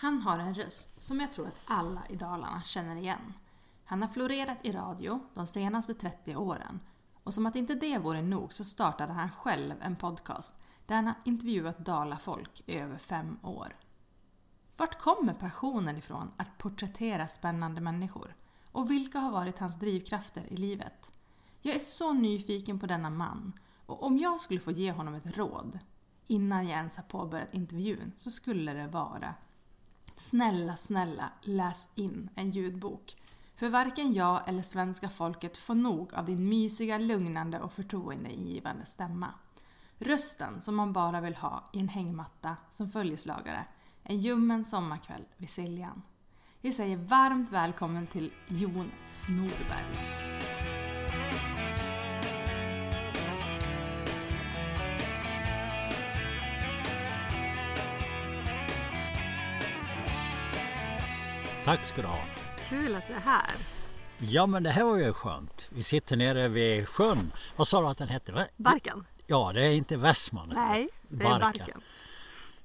Han har en röst som jag tror att alla i Dalarna känner igen. Han har florerat i radio de senaste 30 åren och som att inte det vore nog så startade han själv en podcast där han har intervjuat dalafolk i över fem år. Vart kommer passionen ifrån att porträttera spännande människor? Och vilka har varit hans drivkrafter i livet? Jag är så nyfiken på denna man och om jag skulle få ge honom ett råd innan jag ens har påbörjat intervjun så skulle det vara Snälla, snälla, läs in en ljudbok. För varken jag eller svenska folket får nog av din mysiga, lugnande och förtroendeingivande stämma. Rösten som man bara vill ha i en hängmatta som följeslagare en ljummen sommarkväll vid Siljan. Vi säger varmt välkommen till Jon Norberg. Tack ska du ha. Kul att du är här. Ja men det här var ju skönt. Vi sitter nere vid sjön. Vad sa du att den hette? Barken. Ja, det är inte Västman. Nej, det är Barken. Barken.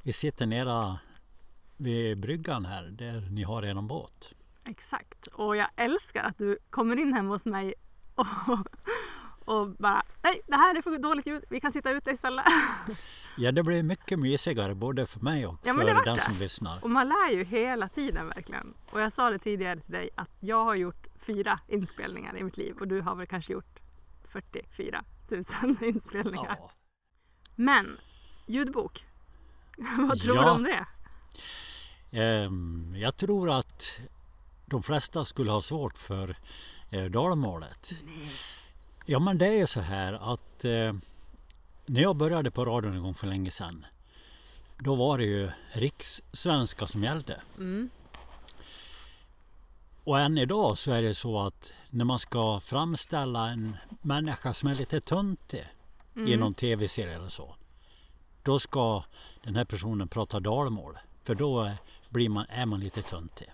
Vi sitter nere vid bryggan här där ni har er båt. Exakt. Och jag älskar att du kommer in hemma hos mig och, och bara nej, det här är för dåligt ljud. Vi kan sitta ute istället. Ja, det blir mycket mysigare både för mig och ja, för den som lyssnar. Och man lär ju hela tiden verkligen. Och jag sa det tidigare till dig att jag har gjort fyra inspelningar i mitt liv och du har väl kanske gjort 44 000 inspelningar. Ja. Men ljudbok, vad tror ja. du om det? Ehm, jag tror att de flesta skulle ha svårt för eh, dalmålet. Ja men det är så här att eh, när jag började på radion en gång för länge sedan då var det ju rikssvenska som gällde. Mm. Och än idag så är det så att när man ska framställa en människa som är lite töntig mm. i någon tv-serie eller så. Då ska den här personen prata dalmål. För då blir man, är man lite töntig.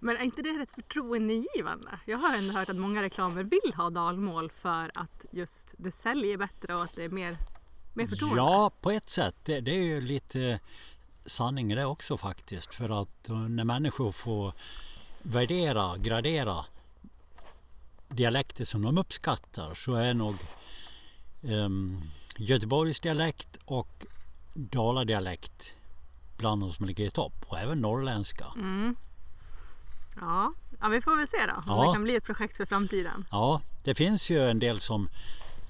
Men är inte det rätt förtroendegivande? Jag har ändå hört att många reklamer vill ha dalmål för att just det säljer bättre och att det är mer, mer förtroende. Ja, på ett sätt. Det, det är ju lite sanning i det också faktiskt. För att när människor får värdera, gradera dialekter som de uppskattar så är nog um, Göteborgs dialekt och Daladialekt bland de som ligger i topp och även norrländska. Mm. Ja. ja, vi får väl se då om ja. det kan bli ett projekt för framtiden. Ja, det finns ju en del som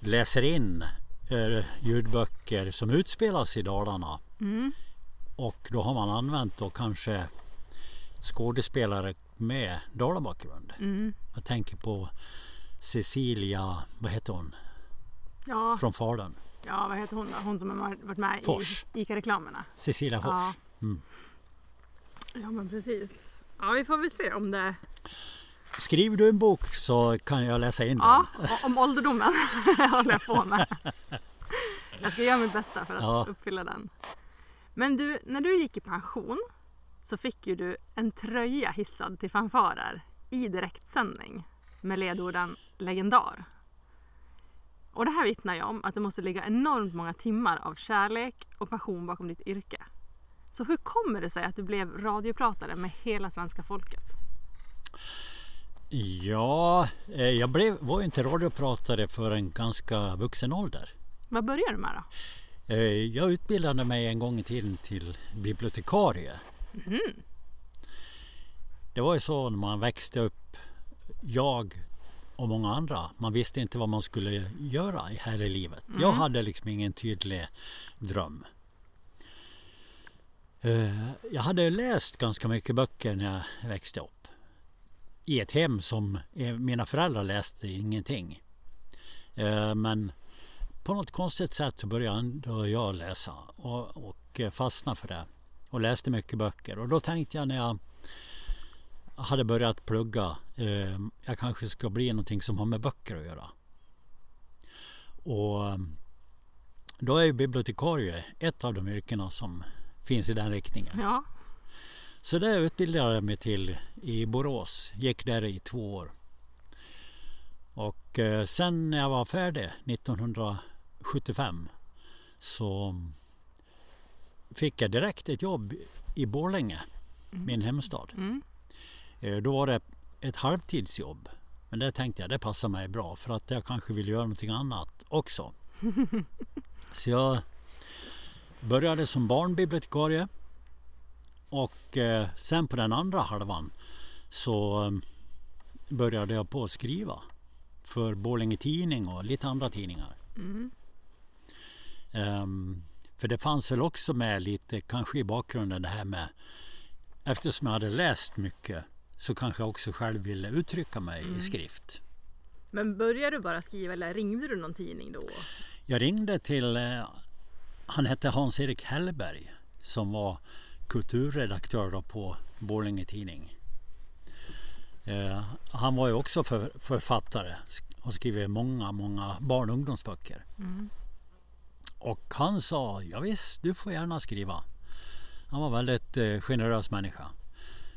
läser in eh, ljudböcker som utspelas i Dalarna. Mm. Och då har man använt då kanske skådespelare med dalabakgrund. Mm. Jag tänker på Cecilia, vad heter hon? Ja. Från Falun. Ja, vad heter hon då? Hon som har varit med Fors. i ICA-reklamerna. Cecilia Fors. Ja. Mm. ja, men precis. Ja, vi får väl se om det... Skriver du en bok så kan jag läsa in den. Ja, om ålderdomen håller jag på med. Jag ska göra mitt bästa för att ja. uppfylla den. Men du, när du gick i pension så fick ju du en tröja hissad till fanfarer i direktsändning med ledorden legendar. Och det här vittnar ju om att det måste ligga enormt många timmar av kärlek och passion bakom ditt yrke. Så hur kommer det sig att du blev radiopratare med hela svenska folket? Ja, eh, jag blev, var inte radiopratare för en ganska vuxen ålder. Vad började du med då? Eh, jag utbildade mig en gång i tiden till bibliotekarie. Mm. Det var ju så när man växte upp, jag och många andra. Man visste inte vad man skulle göra här i livet. Mm. Jag hade liksom ingen tydlig dröm. Eh, jag hade läst ganska mycket böcker när jag växte upp. I ett hem som eh, mina föräldrar läste ingenting. Eh, men på något konstigt sätt så började jag läsa och, och fastna för det. Och läste mycket böcker. Och då tänkte jag när jag hade börjat plugga. Jag kanske ska bli någonting som har med böcker att göra. Och då är ju bibliotekarie ett av de yrkena som finns i den riktningen. Ja. Så det utbildade jag mig till i Borås. Gick där i två år. Och eh, sen när jag var färdig 1975 så fick jag direkt ett jobb i Borlänge min hemstad. Mm. Eh, Då var det ett halvtidsjobb. Men det tänkte jag, det passar mig bra för att jag kanske vill göra någonting annat också. Så jag började som barnbibliotekarie och eh, sen på den andra halvan så eh, började jag på att skriva för Borlänge Tidning och lite andra tidningar. Mm. Ehm, för det fanns väl också med lite kanske i bakgrunden det här med eftersom jag hade läst mycket så kanske jag också själv ville uttrycka mig Mm. i skrift. Men började du bara skriva eller ringde du någon tidning då? Jag ringde till, eh, han hette Hans-Erik Hellberg som var kulturredaktör då på Borlänge Tidning. Eh, han var ju också för, författare och skrivit många, många barn och ungdomsböcker. Mm. Och han sa, ja visst, du får gärna skriva. Han var väldigt eh, generös människa.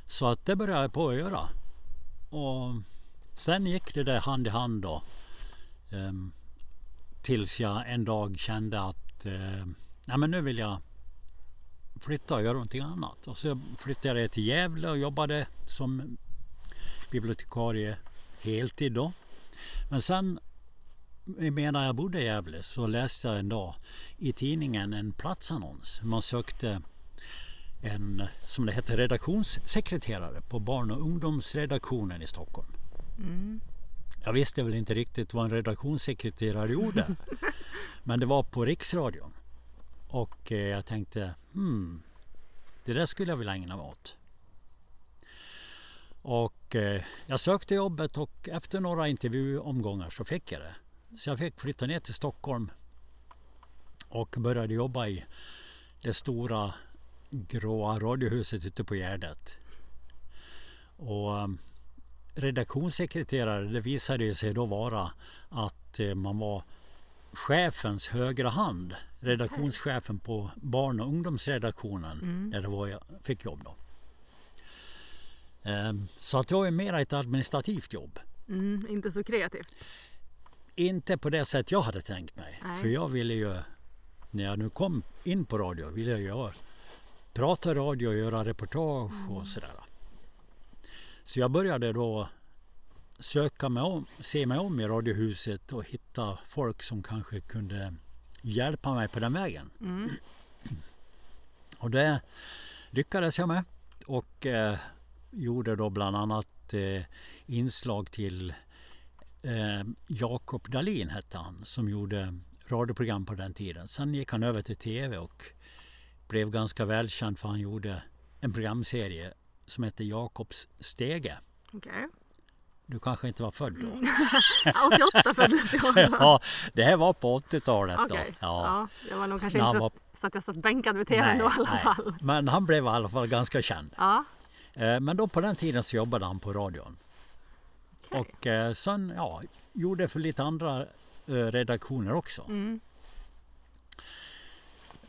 Så att det började jag på att göra. Och sen gick det där hand i hand då. ehm, tills jag en dag kände att eh, ja, men nu vill jag flytta och göra någonting annat. Och så flyttade jag till Gävle och jobbade som bibliotekarie heltid då. Men sen medan jag bodde i Gävle så läste jag en dag i tidningen en platsannons. Man sökte en, som det hette, redaktionssekreterare på barn och ungdomsredaktionen i Stockholm. Mm. Jag visste väl inte riktigt vad en redaktionssekreterare gjorde. men det var på Riksradion. Och eh, jag tänkte, hmm, det där skulle jag vilja ägna mig åt. Och eh, jag sökte jobbet och efter några intervjuomgångar så fick jag det. Så jag fick flytta ner till Stockholm och började jobba i det stora gråa radiohuset ute på Gärdet. Och eh, redaktionssekreterare, det visade ju sig då vara att eh, man var chefens högra hand. Redaktionschefen på barn och ungdomsredaktionen Mm. där det var jag fick jobb då. Ehm, Så att det var ju mer ett administrativt jobb. Mm. Inte så kreativt. Inte på det sätt jag hade tänkt mig. Nej. För jag ville ju, när jag nu kom in på radio, ville jag prata radio och göra reportage Mm. och sådär. Så jag började då söka mig om, se mig om i radiohuset och hitta folk som kanske kunde hjälpa mig på den vägen. Mm. Och det lyckades jag med. Och eh, gjorde då bland annat eh, inslag till eh, Jakob Dalin hette han som gjorde radioprogram på den tiden. Sen gick han över till tv och blev ganska välkänd för han gjorde en programserie som hette Jakobs stege. Okej. Du kanske inte var född då? 88 föddes jag. ja, det här var på 80-talet då. Okej. Ja. jag var nog kanske inte var- så, så att jag satt bänkad vid tvn då i alla fall. Men han blev i alla fall ganska känd. Ja. Eh, Men då på den tiden så jobbade han på radion. okej. Och eh, sen ja, gjorde för lite andra eh, redaktioner också. Mm.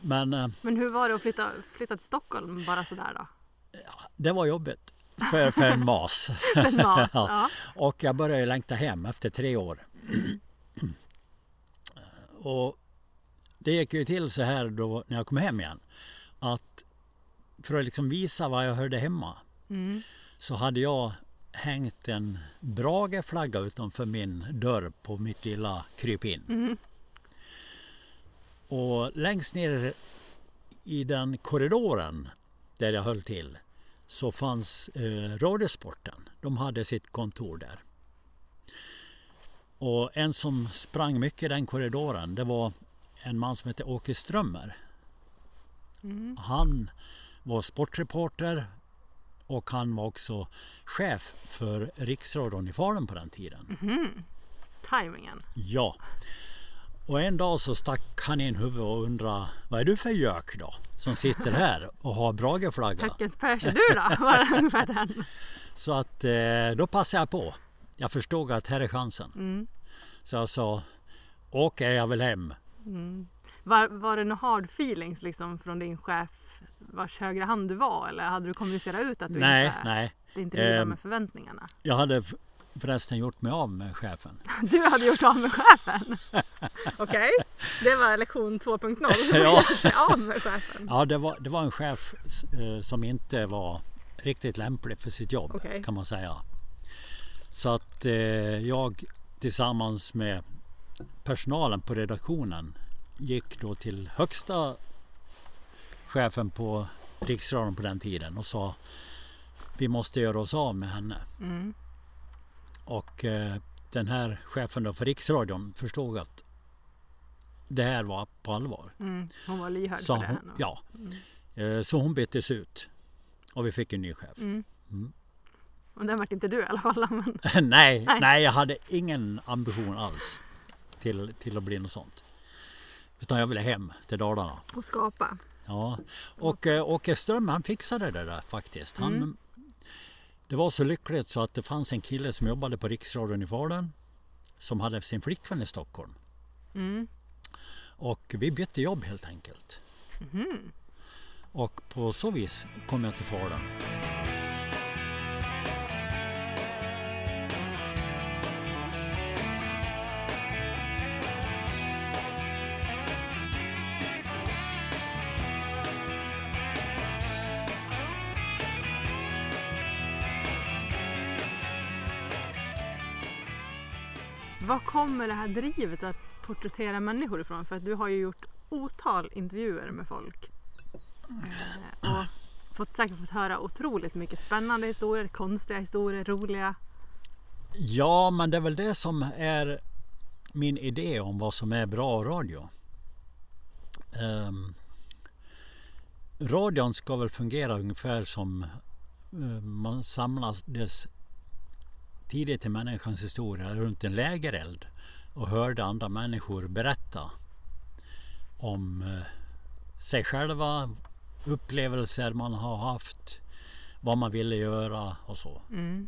Men Men hur var det att flytta, flytta till Stockholm bara sådär då? Det var jobbigt för, för en mas. En mas, Ja. ja. Och jag började längta hem efter tre år. Och det gick ju till så här då när jag kom hem igen. Att för att liksom visa vad jag hörde hemma Mm. så hade jag hängt en Brage-flagga utanför min dörr på mitt lilla krypin. Mm. Och längst ner i den korridoren där jag höll till så fanns eh, Radiosporten. De hade sitt kontor där. Och en som sprang mycket i den korridoren det var en man som hette Åke Strömmer. Mm. Han var sportreporter och han var också chef för Riksradion i Falun på den tiden. Mhm. Timingen. Ja. Och en dag så stack han in huvudet och undrade vad är du för gök då? Som sitter här och har Brage-flagga. Höckens Pers är du då? Var ungefär den? Så att eh, då passade jag på. Jag förstod att här är chansen. Mm. Så jag sa okej jag vill hem. Mm. Var, var det några hard feelings liksom från din chef vars högra hand du var eller hade du kommunicerat ut att du Nej, inte, nej. inte Ehm. med förväntningarna? Jag hade förresten gjort mig av med chefen. Du hade gjort av med chefen? Okej, det var lektion 2.0. Ja. Gjort sig av med chefen. Ja, det var, det var en chef eh, som inte var riktigt lämplig för sitt jobb Okej. kan man säga. Så att eh, jag tillsammans med personalen på redaktionen gick då till högsta chefen på Riksradion på den tiden och sa vi måste göra oss av med henne. Mm. Och eh, den här chefen för Riksradion förstod att det här var på allvar. Mm. Hon var lyhörd Så för det. här ja. Eh, Så hon byttes ut. Och vi fick en ny chef. Mm. Mm. Och den vart inte du i alla fall. Men... nej, Nej. nej, jag hade ingen ambition alls till, till att bli något sånt. Utan jag ville hem till Dalarna. Och skapa. Ja. Och eh, Åke Ström han fixade det där faktiskt. Han, Mm. Det var så lyckligt så att det fanns en kille som jobbade på Riksradion i Falun. Som hade sin flickvän i Stockholm. Mm. Och vi bytte jobb helt enkelt. Mhm. Och på så vis kom jag till Falun. Var kommer det här drivet att porträttera människor ifrån? För att du har ju gjort otal intervjuer med folk. Eh, och fått, säkert fått höra otroligt mycket spännande historier, konstiga historier, roliga. Ja, men det är väl det som är min idé om vad som är bra radio. Um, radion ska väl fungera ungefär som eh, man samlades tidigt i människans historia runt en lägereld och hörde andra människor berätta om eh, sig själva, upplevelser man har haft, vad man ville göra och så. Mm.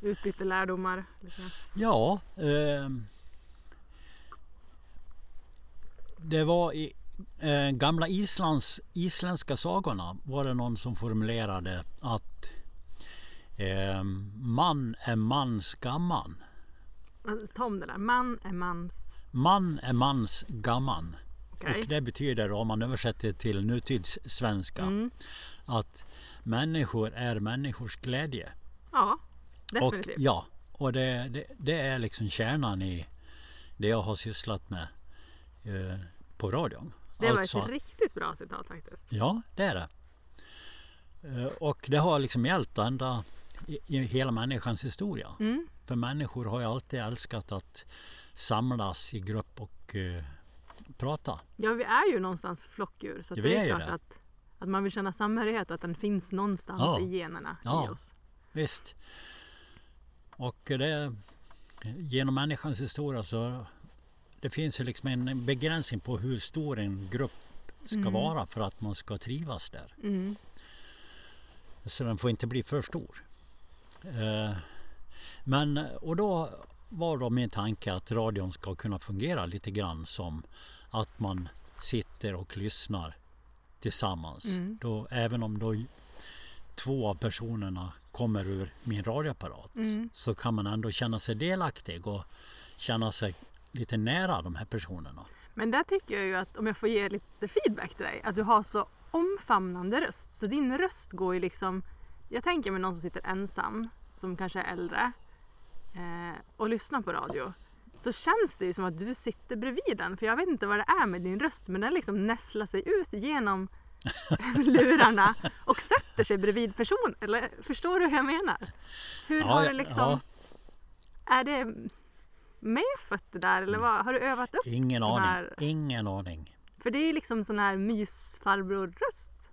Utbyte lärdomar. Liksom. Ja, ehm, det var i eh, gamla Islands, isländska sagorna var det någon som formulerade att ehm, man är mans gamman. Alltså, Ta om det där. Man är mans... Man är mans gamman. Okej. Och det betyder om man översätter till nutidssvenska Mm. att människor är människors glädje. Ja, Och, definitivt. ja, och det, det, det är liksom kärnan i det jag har sysslat med eh, på radion. det var Alltså ett att- riktigt bra citat faktiskt. Ja, det är det. Eh, Och det har liksom gällt ända i, i hela människans historia. Mm. För människor har ju alltid älskat att samlas i grupp och eh, prata. Ja, vi är ju någonstans flockdjur. Så Ja, det är, är klart det. att, att man vill känna samhörighet och att den finns någonstans Ja. i generna Ja. i oss. Visst. Och det, genom människans historia så det finns ju liksom en begränsning på hur stor en grupp ska Mm. vara för att man ska trivas där. Mm. Så den får inte bli för stor. Eh, Men, och då var då min tanke att radion ska kunna fungera lite grann som att man sitter och lyssnar tillsammans. Mm. Då, även om då två av personerna kommer ur min radioapparat Mm. så kan man ändå känna sig delaktig och känna sig lite nära de här personerna. Men där tycker jag ju att, om jag får ge lite feedback till dig, att du har så omfamnande röst. Så din röst går ju liksom... Jag tänker mig någon som sitter ensam, som kanske är äldre, eh, och lyssnar på radio. Så känns det ju som att du sitter bredvid den. För jag vet inte vad det är med din röst, men den liksom nästlar sig ut genom lurarna och sätter sig bredvid personen. Eller förstår du hur jag menar? Hur Ja, har du liksom... ja. Är det medfött det där eller vad? Har du övat upp? Ingen aning. här- Ingen aning. För det är liksom sån här mysfarbror-röst.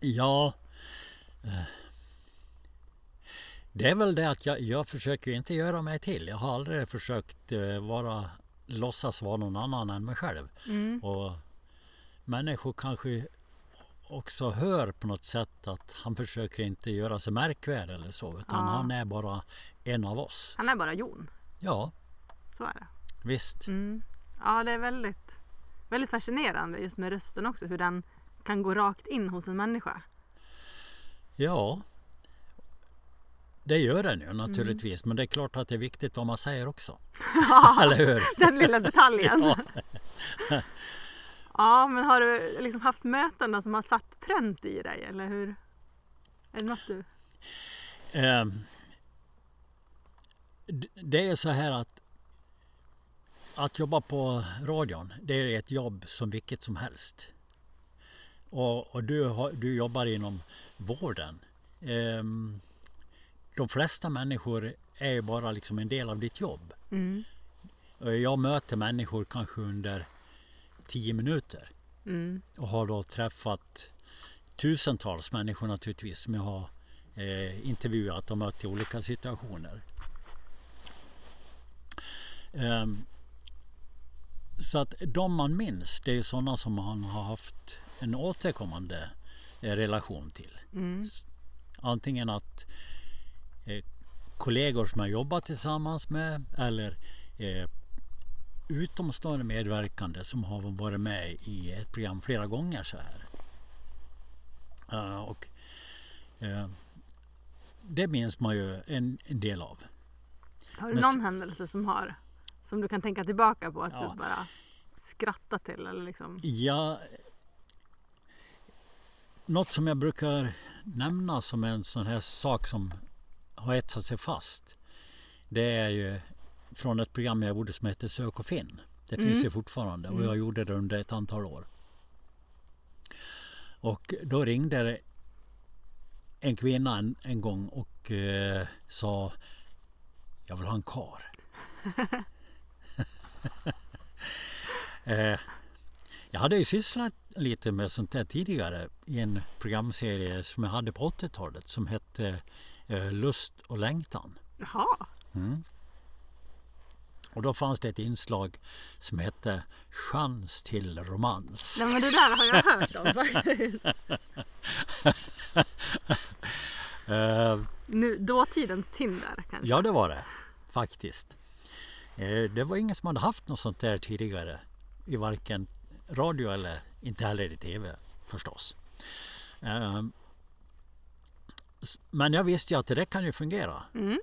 Ja. Det är väl det att jag, jag försöker inte göra mig till. Jag har aldrig försökt eh, vara, låtsas vara någon annan än mig själv. Mm. Och människor kanske också hör på något sätt att han försöker inte göra sig märkvärdig eller så. Utan Ja. han är bara en av oss. Han är bara Jon. Ja, Så är det. visst. Mm. Ja, det är väldigt, väldigt fascinerande just med rösten också. Hur den kan gå rakt in hos en människa. Ja. Det gör den ju naturligtvis. Men det är klart att det är viktigt vad man säger också. eller hur? Den lilla detaljen. Ja. Ja, men har du liksom haft möten då som har satt pränt i dig? Eller hur? Är det något du... Eh, d- det är så här att att jobba på radion, det är ett jobb som vilket som helst. Och, och du, har, du jobbar inom vården. Ehm, de flesta människor är ju bara liksom en del av ditt jobb. Mm. Jag möter människor kanske under tio minuter Mm. och har då träffat tusentals människor naturligtvis som jag har eh, intervjuat och mött i olika situationer. Ehm, så att de man minns, det är sådana som man har haft en återkommande eh, relation till. Mm. Antingen att eh, kollegor som jag jobbat tillsammans med eller eh, utomstående medverkande som har varit med i ett program flera gånger så här. Eh, och, eh, det minns man ju en, en del av. Har du Men någon händelse som har som du kan tänka tillbaka på att Ja. du bara skrattar till eller liksom? Ja, något som jag brukar nämna som en sån här sak som har etsat sig fast. Det är ju från ett program jag gjorde som heter Sök och finn. Det Mm. finns ju fortfarande och Mm. jag gjorde det under ett antal år. Och då ringde en kvinna en, en gång och eh, sa Jag vill ha en kar. eh, jag hade ju sysslat lite med sånt där tidigare i en programserie som jag hade på 80-talet som hette Lust och längtan. Jaha, Mm. Och då fanns det ett inslag som hette Chans till romans. Nej, men det där har jag hört om faktiskt. Eh, Nu, dåtidens Tinder kanske? ja, det var det faktiskt. Eh, det var ingen som hade haft något sånt där tidigare i varken radio eller inte heller i tv förstås. Eh, men jag visste ju att det där kan ju fungera. Mm.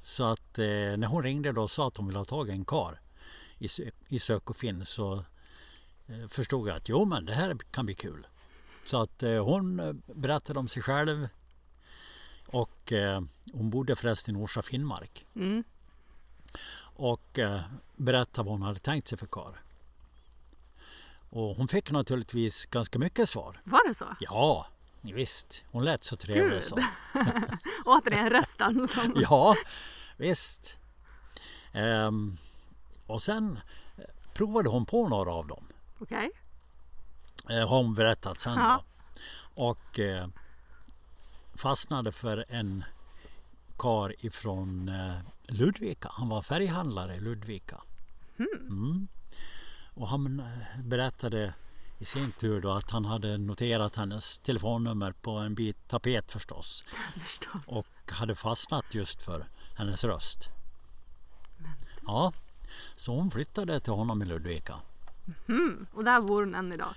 Så att eh, när hon ringde då och sa att hon ville ha tag i en kar i, sö- i sök och finn så eh, förstod jag att jo men det här kan bli kul. Så att eh, hon eh, berättade om sig själv och eh, hon bodde förresten i Orsa Finnmark Mm. och eh, berättade vad hon hade tänkt sig för kar. Och hon fick naturligtvis ganska mycket svar. Var det så? Ja, visst. Hon lät så trevlig Gud. så. Återigen rösten som... Ja, visst. Ehm, och sen eh, provade hon på några av dem. Okej. Eh, har hon berättat sen. Ja. Då. Och eh, fastnade för en kar ifrån eh, Ludvika. Han var färghandlare i Ludvika. Mm. Och han eh, berättade i sin tur då att han hade noterat hennes telefonnummer på en bit tapet förstås. Förstås. och hade fastnat just för hennes röst. Ja, så hon flyttade till honom i Ludvika. Mm. Och där bor hon än idag.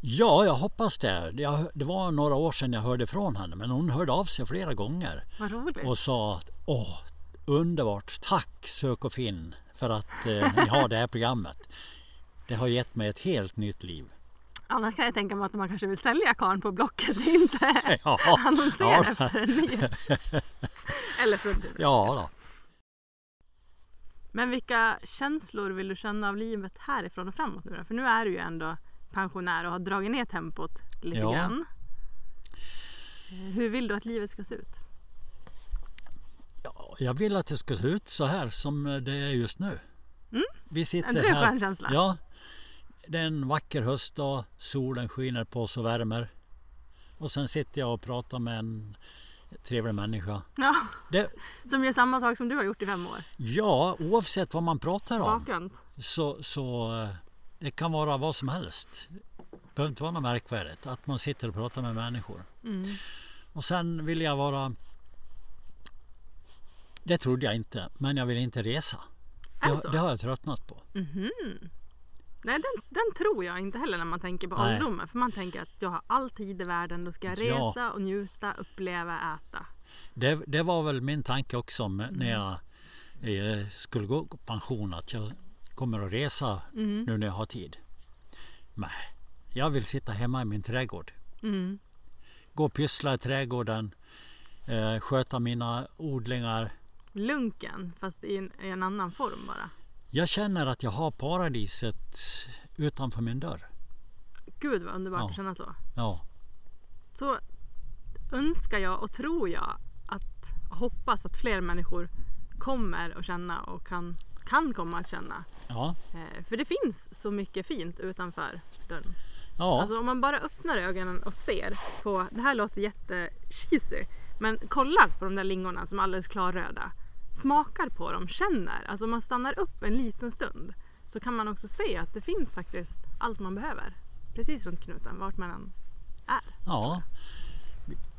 Ja, jag hoppas det. Jag, det var några år sedan jag hörde från henne men hon hörde av sig flera gånger Vad roligt. och sa att åh, underbart, tack Sök och Finn för att eh, ni har det här programmet. Det har gett mig ett helt nytt liv. Annars kan jag tänka mig att man kanske vill sälja karn på Blocket inte Ja, annonsera ja, efter en ny. Eller fruntimmer. ja då. Men vilka känslor vill du känna av livet härifrån och framåt nu då? För nu är du ju ändå pensionär och har dragit ner tempot lite Ja. grann. Eh, Hur vill du att livet ska se ut? Ja, jag vill att det ska se ut så här som det är just nu. Mm. Vi sitter Är inte det en här. skön känsla? Ja, det är en vacker höstdag. Solen skiner på oss och värmer. Och sen sitter jag och pratar med en trevlig människa. Ja, Det, som gör samma sak som du har gjort i fem år. ja, oavsett vad man pratar om Bakgrund. så, så eh, det kan vara vad som helst. Det behöver inte vara något märkvärdigt att man sitter och pratar med människor. Mm. Och sen vill jag vara... Det trodde jag inte, men jag vill inte resa. Är det Det, har jag tröttnat på. Mhm. Nej, den, den tror jag inte heller när man tänker på Nej. ålderdomen. För man tänker att jag har all tid i världen. Då ska jag Ja. resa och njuta, uppleva, äta. Det, det var väl min tanke också med- när jag eh, skulle gå på pension att jag kommer att resa Mm. nu när jag har tid. Nej, jag vill sitta hemma i min trädgård. Mm. Gå och pyssla i trädgården. eh, sköta mina odlingar. Lunken, fast i en, i en annan form bara. Jag känner att jag har paradiset utanför min dörr. Gud vad underbart Ja. att känna så. Ja, Så önskar jag och tror jag att hoppas att fler människor kommer att känna och kan, kan komma att känna. ja, Eh, för det finns så mycket fint utanför dörren. ja. Alltså om man bara öppnar ögonen och ser på, det här låter jättecheesy, men kollar på de där lingonen som är alldeles klarröda. Smakar på dem, känner. Alltså om man stannar upp en liten stund så kan man också se att det finns faktiskt allt man behöver. Precis runt knuten, vart man än är. ja.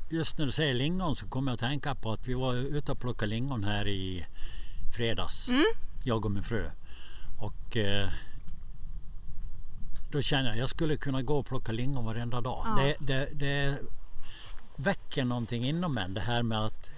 Just när du säger lingon så kommer jag att tänka på att vi var ute och plockade lingon här i fredags. Mm. Jag och min fru. Och eh, då känner jag att jag skulle kunna gå och plocka lingon varenda dag. Ja. Det, det, det väcker någonting inom en det här med att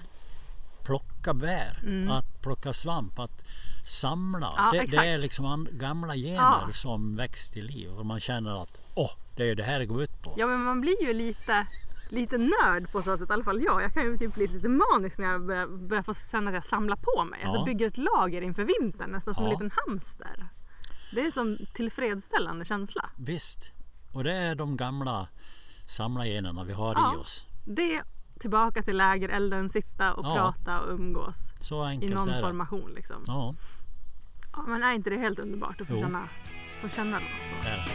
plocka bär, Mm. att plocka svamp, att samla. Ja, det, det är liksom gamla gener Ja. som väcks till liv och man känner att åh, det är det här det går ut på. Ja men man blir ju lite, lite nörd på så sätt, i alla fall jag. Jag kan ju typ bli lite manisk när jag börjar, börjar få känna att jag samlar på mig. Alltså Ja. bygger ett lager inför vintern, nästan som en Ja. liten hamster. Det är som tillfredsställande känsla. Visst. Och det är de gamla samlargenerna vi har Ja. i oss. Det tillbaka till lägerelden, sitta och Ja. prata och umgås. Så I enkelt någon är det. formation liksom. Ja. Ja, men är inte det helt underbart att få Jo. känna, få känna något så? det är det.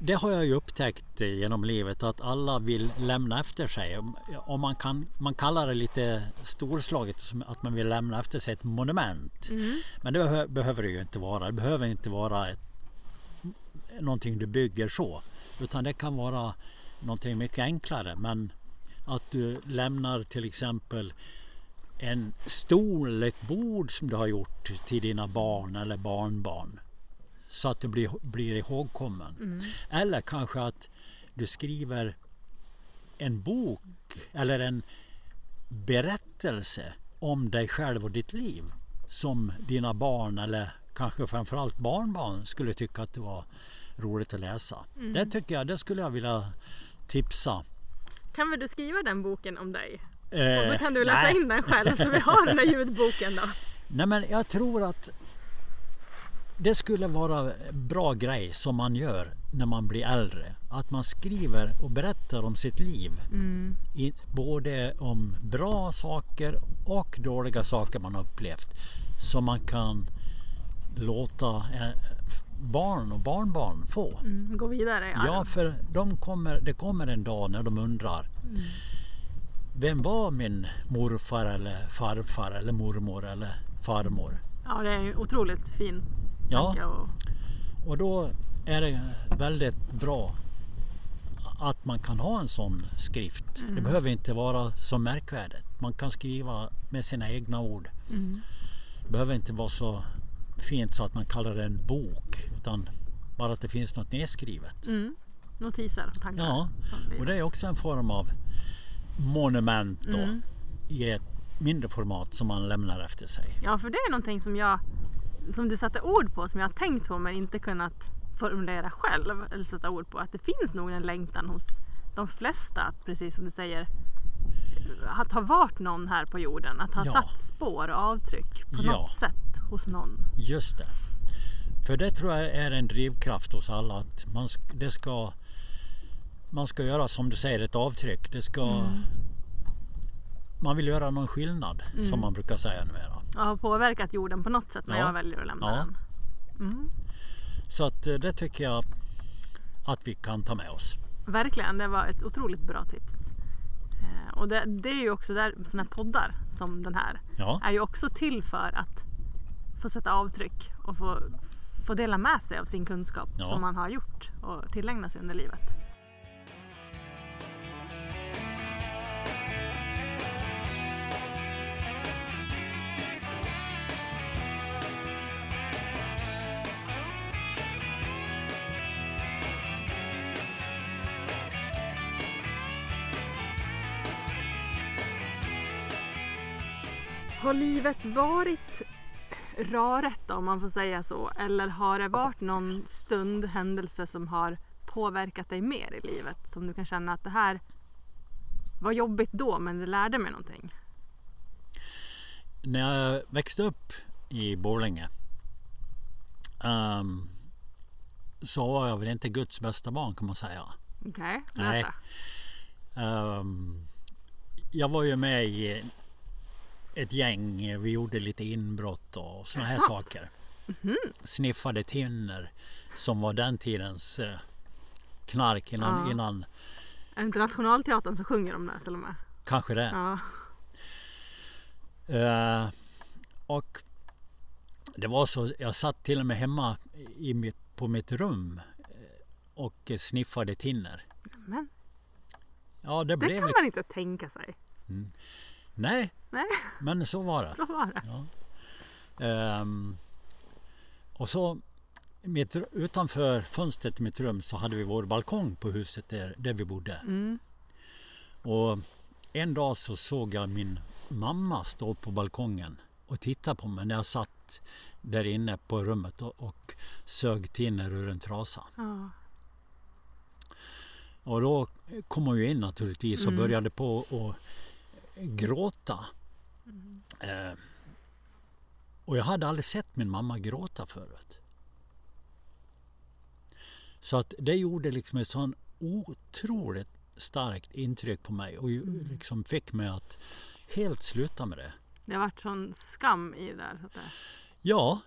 Det har jag ju upptäckt genom livet att alla vill lämna efter sig. Om man, kan, man kallar det lite storslaget att man vill lämna efter sig ett monument. Mm. Men det behö- behöver det ju inte vara. Det behöver inte vara ett, någonting du bygger så. Utan det kan vara någonting mycket enklare. Men att du lämnar till exempel en stol eller ett bord som du har gjort till dina barn eller barnbarn. Så att du blir, blir ihågkommen. Mm. Eller kanske att du skriver en bok eller en berättelse om dig själv och ditt liv. Som dina barn eller kanske framförallt barnbarn skulle tycka att det var roligt att läsa. Mm. Det tycker jag, det skulle jag vilja tipsa. Kan väl du skriva den boken om dig? Eh, Och så kan du läsa nej. in den själv så vi har den där ljudboken då. Nej men jag tror att det skulle vara bra grej som man gör när man blir äldre. Att man skriver och berättar om sitt liv. Mm. I, både om bra saker och dåliga saker man har upplevt. Som man kan låta eh, barn och barnbarn få. Mm. Gå vidare Ja, arv. för de kommer, det kommer en dag när de undrar Vem var min morfar eller farfar eller mormor eller farmor? Ja, det är en otroligt fin Ja, tanke. Och, och då är det väldigt bra att man kan ha en sån skrift. Det behöver inte vara så märkvärdigt. Man kan skriva med sina egna ord. mm. Det behöver inte vara så fint så att man kallar det en bok. Utan bara att det finns något nedskrivet. Mm. Notiser och tankar. Ja, och det är också en form av monument då, Mm. i ett mindre format som man lämnar efter sig. Ja, för det är någonting som jag som du satte ord på, som jag har tänkt på men inte kunnat formulera själv eller sätta ord på. Att det finns nog en längtan hos de flesta, att, precis som du säger, att ha varit någon här på jorden. Att ha Ja. satt spår och avtryck på Ja. något sätt hos någon. Just det. För det tror jag är en drivkraft hos alla. Att man, det ska, man ska göra som du säger ett avtryck. Det ska, Mm. Man vill göra någon skillnad som man brukar säga numera. Och ha påverkat jorden på något sätt när Ja. jag väljer att lämna Ja. den. Mm. Så att eh, det tycker jag att vi kan ta med oss. Verkligen, det var ett otroligt bra tips. Eh, och det, det är ju också där sådana här poddar som den här Ja, är ju också till för att få sätta avtryck och få, få dela med sig av sin kunskap Ja. som man har gjort och tillägna sig under livet. Har livet varit rarigt om man får säga så? Eller har det varit någon stund, händelse som har påverkat dig mer i livet? Som du kan känna att det här var jobbigt då men det lärde mig någonting? När jag växte upp i Borlänge um, så var jag väl inte Guds bästa barn kan man säga. Okej, okay, Nej. Um, jag var ju med i ett gäng. Vi gjorde lite inbrott och sådana här saker. Mm. Sniffade tinner som var den tidens eh, knark innan, ja. innan... Är det inte Nationalteatern som sjunger om det till och med? Kanske det. Ja. Uh, och det var så, jag satt till och med hemma i mitt, på mitt rum eh, och sniffade tinner. Men. Ja, det, det blev kan lite... man inte tänka sig. Mm. Nej, Nej, men så var det. så var det. Ja. Um, och så mitt, utanför fönstret i mitt rum så hade vi vår balkong på huset där, där vi bodde. Mm. Och en dag så såg jag min mamma stå på balkongen och titta på mig när jag satt där inne på rummet och, och sög tinner ur en trasa. Ja. Och då kom hon ju in naturligtvis och Mm. började på att gråta. Mm. Eh, och jag hade aldrig sett min mamma gråta förut. Så att det gjorde liksom ett sån otroligt starkt intryck på mig och Mm. liksom fick mig att helt sluta med det. Det har varit sån skam i det där. Så att det... Ja,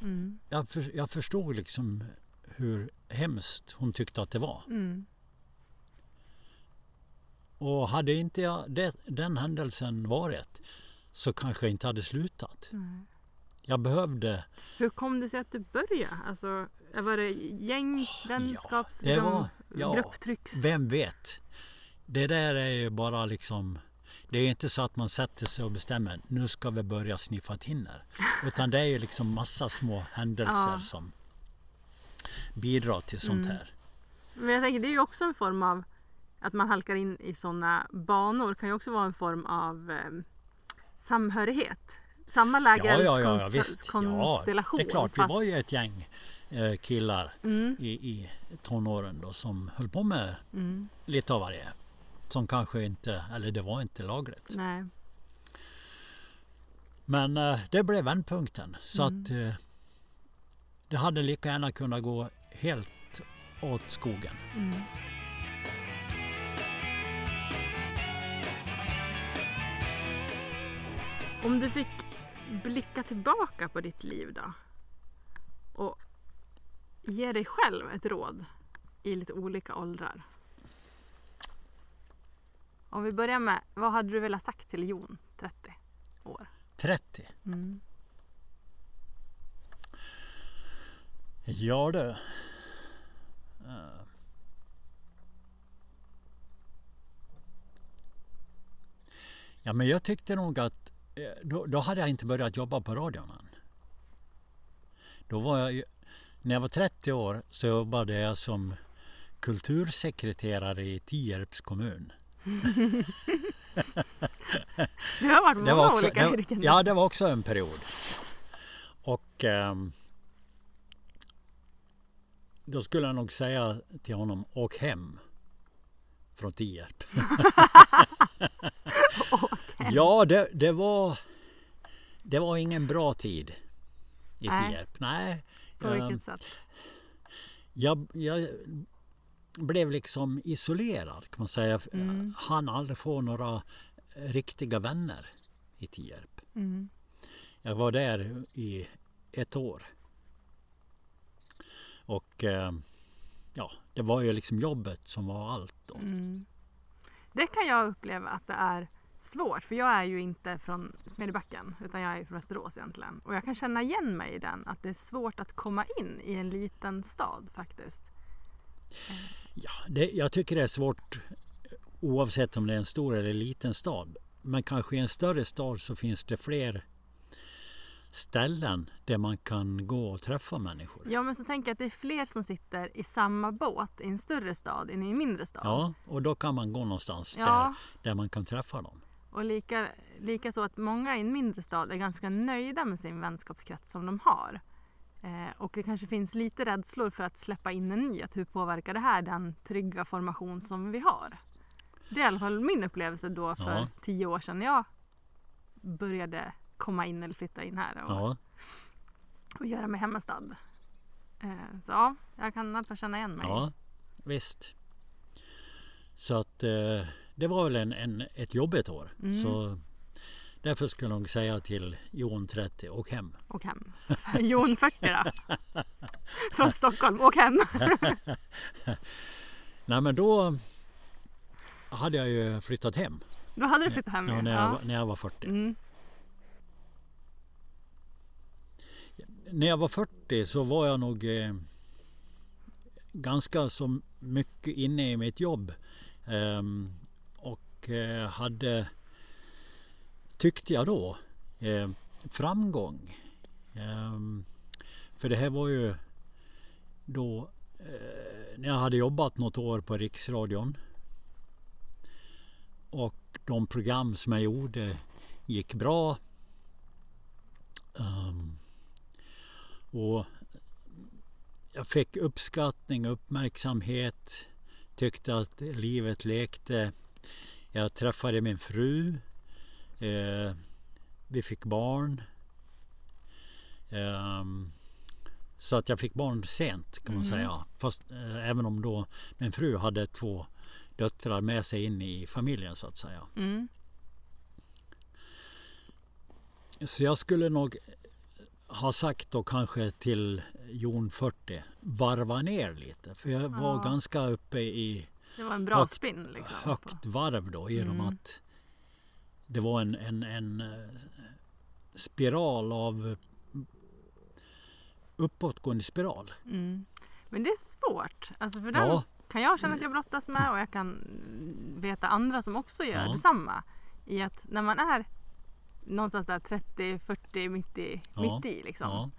mm. jag, för, jag förstod liksom hur hemskt hon tyckte att det var. Mm. Och hade inte jag det, den händelsen varit så kanske jag inte hade slutat. Mm. Jag behövde... Hur kom det sig att du började? Alltså, var det gäng, vänskaps, det var- ja. grupptrycks? Vem vet? Det där är ju bara liksom... Det är inte så att man sätter sig och bestämmer nu ska vi börja sniffa tinner. Utan det är ju liksom massa små händelser Ja. som bidrar till sånt Mm. här. Men jag tänker det är ju också en form av att man halkar in i sådana banor kan ju också vara en form av eh, samhörighet. Samma lägereldskonstellation. Ja, det är klart. Vi fast- var ju ett gäng eh, killar Mm, i, i tonåren då, som höll på med mm, lite av varje. Som kanske inte, eller det var inte lagligt. nej. Men eh, det blev vändpunkten. Så Mm. att eh, det hade lika gärna kunnat gå helt åt skogen. Om du fick blicka tillbaka på ditt liv då och ge dig själv ett råd i lite olika åldrar. Om vi börjar med, vad hade du velat sagt till Jon, 30 år? 30. Mm. Ja du. Eh. Ja men jag tyckte nog att då, då hade jag inte börjat jobba på radion än. Då var jag, när jag var 30 år så jobbade jag som kultursekreterare i Tierps kommun. Du har varit många Det var också, olika det, yrken. ja, det var också en period. Och ehm, då skulle jag nog säga till honom, åk hem från Tierp. Ja, det, det, var, det var ingen bra tid i. Tierp. Nej, På ehm, vilket sätt? jag, jag blev liksom isolerad kan man säga. Mm. Han aldrig få några riktiga vänner i Tierp. Mm. Jag var där i ett år. Och eh, ja, det var ju liksom jobbet som var allt då. Mm. Det kan jag uppleva att det är svårt för jag är ju inte från Smedjebacken utan jag är från Västerås egentligen. Och jag kan känna igen mig i den att det är svårt att komma in i en liten stad faktiskt. Ja, det, jag tycker det är svårt oavsett om det är en stor eller liten stad. Men kanske i en större stad så finns det fler ställen där man kan gå och träffa människor. Ja men så tänker jag att det är fler som sitter i samma båt i en större stad än i en mindre stad. Ja, och då kan man gå någonstans Ja. där, där man kan träffa dem. Och lika, lika så att många i en mindre stad är ganska nöjda med sin vänskapskrets som de har. Eh, och det kanske finns lite rädslor för att släppa in en ny. Att hur påverkar det här den trygga formation som vi har? Det är i alla fall min upplevelse då för Ja. tio år sedan när jag började komma in eller flytta in här och, Ja, och göra mig hemmastad. Eh, så ja, jag kan i alla fall känna igen mig. ja visst. Så att eh, det var väl en, en, ett jobbigt år. Mm. Så därför skulle jag nog säga till Jon 30, åk hem. Åk hem. Jon 40 då. Från Stockholm, åk hem. Nej men då hade jag ju flyttat hem. Då hade du flyttat hem Ja, när, jag, Ja. när jag var 40. Mm. När jag var 40 så var jag nog eh, ganska så mycket inne i mitt jobb. Eh, Eh, hade, tyckte jag då, eh, framgång. Ehm, för det här var ju då eh, när jag hade jobbat något år på Riksradion. Och de program som jag gjorde gick bra. Ehm, och jag fick uppskattning uppmärksamhet. Tyckte att livet lekte. Jag träffade min fru. Eh, vi fick barn. Ehm, så att jag fick barn sent kan man Mm. säga. Fast eh, även om då min fru hade två döttrar med sig in i familjen så att säga. Mm. Så jag skulle nog ha sagt då kanske till Jon 40 varva ner lite. För jag var Ja. ganska uppe i Det var en bra Högt- spinn liksom. högt varv då genom Mm. att det var en, en, en eh, spiral av uppåtgående spiral. Mm. Men det är svårt. Alltså för den Ja, kan jag känna att jag brottas med och jag kan veta andra som också gör Ja. detsamma. I att när man är någonstans där 30, 40, mitt i, Ja. mitt i liksom. ja,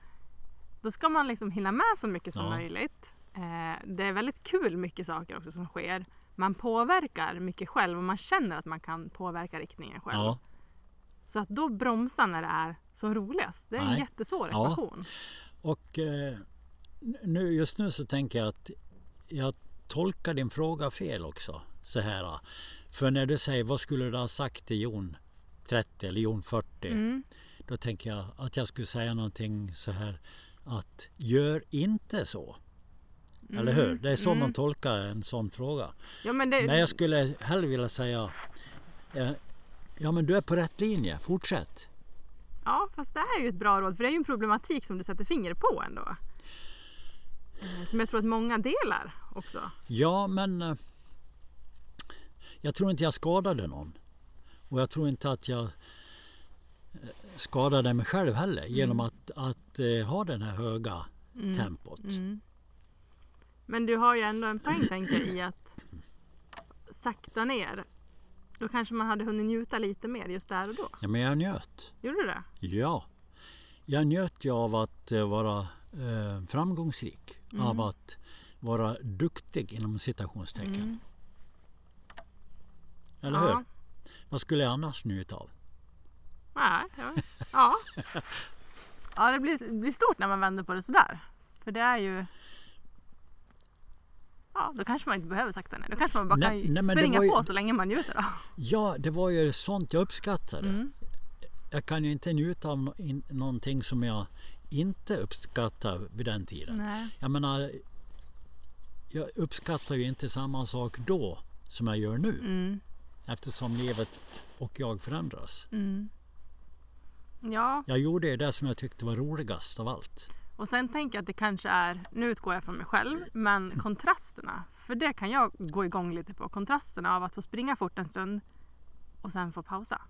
Då ska man liksom hinna med så mycket som möjligt. Eh, det är väldigt kul mycket saker också som sker. Man påverkar mycket själv och man känner att man kan påverka riktningen själv. ja. Så att då bromsa när det är som roligast, det är en Nej. jättesvår Ja. ekvation. Och eh, nu, just nu så tänker jag att jag tolkar din fråga fel också. Så här. För när du säger vad skulle du ha sagt till Jon 30 eller Jon 40? Mm. Då tänker jag att jag skulle säga någonting så här att gör inte så. Eller hur? Det är så Mm. man tolkar en sån fråga. Ja, men det, Men jag skulle hellre vilja säga eh, Ja men du är på rätt linje, fortsätt. Ja, fast det här är ju ett bra råd för det är ju en problematik som du sätter fingret på ändå. Eh, Som jag tror att många delar också. Ja men eh, Jag tror inte jag skadade någon. Och jag tror inte att jag eh, skadade mig själv heller genom att, att eh, ha den här höga Mm. tempot. Mm. Men du har ju ändå en poäng tänker jag, i att sakta ner. Då kanske man hade hunnit njuta lite mer just där och då. Ja men jag njöt. Gjorde du det? Ja. Jag njöt ju av att eh, vara eh, framgångsrik. Mm. Av att vara duktig inom citationstecken. Mm. Eller ja. hur? Vad skulle jag annars njuta av? Nej, ja. ja. Ja, det blir, det blir stort när man vänder på det sådär. För det är ju... Ja, då kanske man inte behöver sakta ner. Då kanske man bara Nej, kan nej, springa ju- på så länge man njuter. Då. Ja, det var ju sånt jag uppskattade. Mm. Jag kan ju inte njuta av no- in, någonting som jag inte uppskattar vid den tiden. Nej. Jag menar, jag uppskattar ju inte samma sak då som jag gör nu. Mm. Eftersom livet och jag förändras. Mm. Ja, Jag gjorde det som jag tyckte var roligast av allt. Och sen tänker jag att det kanske är, nu utgår jag från mig själv, men kontrasterna. För det kan jag gå igång lite på. Kontrasterna av att få springa fort en stund och sen få pausa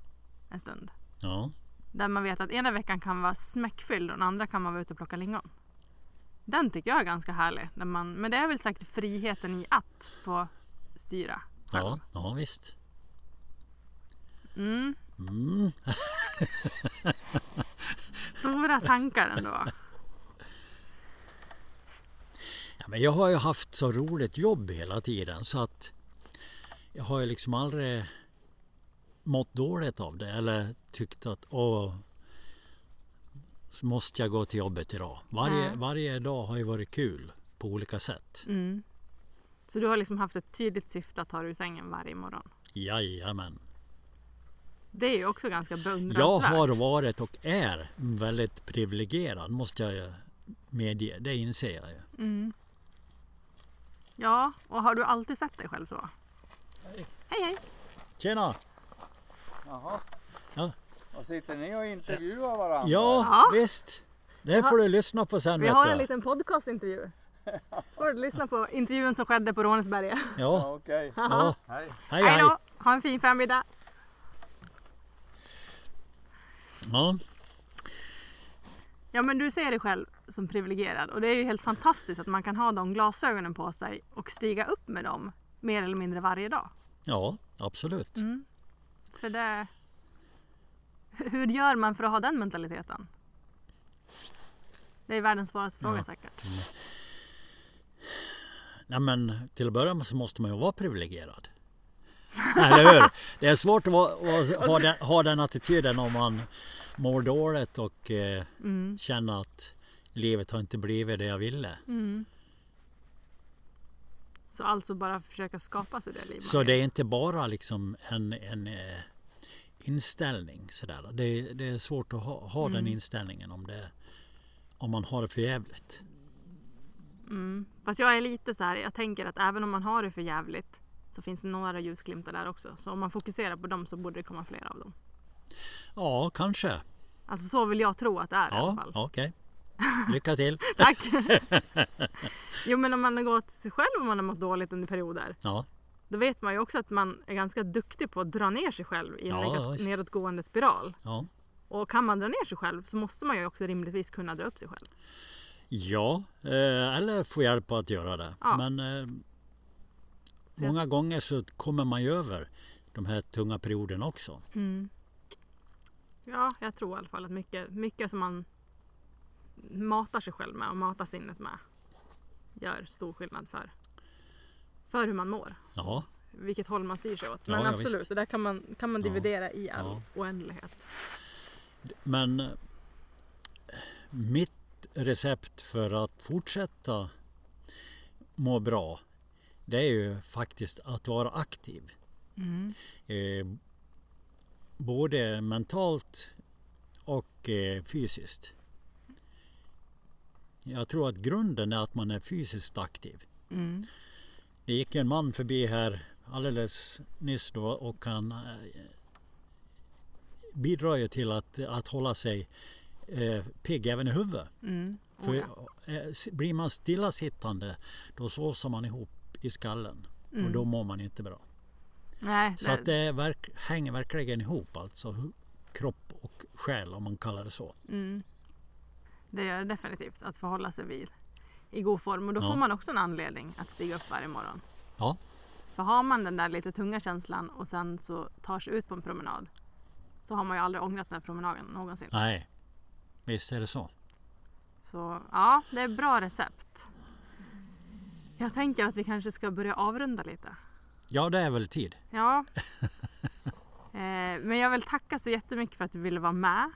en stund. Ja, Där man vet att ena veckan kan vara smäckfylld och den andra kan man vara ute och plocka lingon. Den tycker jag är ganska härlig. När man, men det är väl säkert friheten i att få styra själv. ja, ja visst. Mm, Mm. stora tankar ändå. Ja, men jag har ju haft så roligt jobb hela tiden så att jag har ju liksom aldrig mått dåligt av det eller tyckt att åh, så måste jag gå till jobbet idag. Varje, varje dag har ju varit kul på olika sätt. Mm. Så du har liksom haft ett tydligt syfte att ta dig ur sängen varje morgon? Jajamän. Det är ju också ganska Jag beundransvärt. har varit och är väldigt privilegierad måste jag medge. Det inser jag ju. Mm. Ja, och har du alltid sett dig själv så? Hej. Hej hej! Tjena! Jaha. Ja. Och sitter ni och intervjuar varandra? Ja, Ja. visst. Det får du lyssna på sen. Vi har en liten podcastintervju. Får du lyssna på intervjun som skedde på Rånesberga. Ja, Ja, Okej. ja. Hej. Hej, Hej hej. då! Ha en fin förmiddag! Ja. Ja men du ser dig själv som privilegierad och det är ju helt fantastiskt att man kan ha de glasögonen på sig och stiga upp med dem mer eller mindre varje dag. ja, absolut. Mm. För det... Hur gör man för att ha den mentaliteten? Det är världens svåraste fråga Ja. säkert. Nej, men till att börja med så måste man ju vara privilegierad. Eller hur? Det är svårt att vara, att ha, den, ha den attityden om man mår dåligt och eh, Mm. känner att livet har inte blivit det jag ville. Mm. Så alltså bara försöka skapa sig det liv man Så det är inte bara liksom en, en eh, inställning sådär. Det, det är svårt att ha, ha den Mm. inställningen om, det, om man har det för jävligt. Mm. Fast jag är lite så här, jag tänker att även om man har det för jävligt så finns det några ljusglimtar där också. Så om man fokuserar på dem så borde det komma fler av dem. Ja, kanske. Alltså så vill jag tro att det är i alla Ja, fall. okej. Lycka till. Tack! jo men om man har gått sig själv och man har mått dåligt under perioder. Ja, Då vet man ju också att man är ganska duktig på att dra ner sig själv i en Ja, nedåtgående spiral. ja. Och kan man dra ner sig själv så måste man ju också rimligtvis kunna dra upp sig själv. Ja, eh, eller få hjälp att göra det. Ja. Men eh, många gånger så kommer man ju över de här tunga perioderna också. Mm. Ja, jag tror i alla fall att mycket, mycket som man matar sig själv med och matar sinnet med gör stor skillnad för, för hur man mår. Ja, Vilket håll man styr sig åt. Ja, Men ja, absolut, visst. det där kan man, kan man Ja. dividera i all Ja. oändlighet. men eh, mitt recept för att fortsätta må bra det är ju faktiskt att vara aktiv. Mm. Eh, både mentalt och eh, fysiskt. Jag tror att grunden är att man är fysiskt aktiv. Mm. Det gick en man förbi här alldeles nyss då och han eh, bidrar ju till att, att hålla sig eh, pigg även i huvudet. Mm. För Oh, eh, blir man stillasittande då såsar man ihop i skallen och Mm. då mår man inte bra. Nej, Så att det verk, hänger verkligen ihop alltså kropp och själ om man kallar det så. Mm. Det gör det definitivt, att förhålla sig vid i god form. Och då Ja. får man också en anledning att stiga upp varje morgon. Ja. För har man den där lite tunga känslan och sen så tar sig ut på en promenad så har man ju aldrig ångrat den här promenaden någonsin. Nej, visst är det så. Så ja, det är bra recept. Jag tänker att vi kanske ska börja avrunda lite. Ja, det är väl tid. Ja. eh, men jag vill tacka så jättemycket för att du ville vara med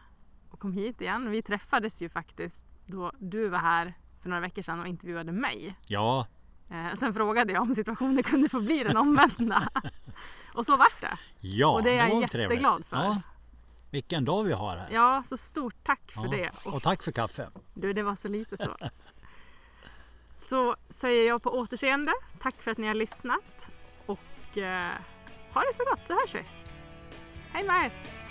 och kom hit igen. Vi träffades ju faktiskt då du var här för några veckor sedan och intervjuade mig. Ja, Eh, sen frågade jag om situationen kunde få bli den omvända. och så vart det. ja Och det är jag var jätteglad trevligt. för. Ja, vilken dag vi har här. Ja, så stort tack för Ja, det. Och Och tack för kaffe. du, det var så lite så. Så säger jag på återseende. Tack för att ni har lyssnat. Eh, ha det så gott så hörs vi. Hej med er!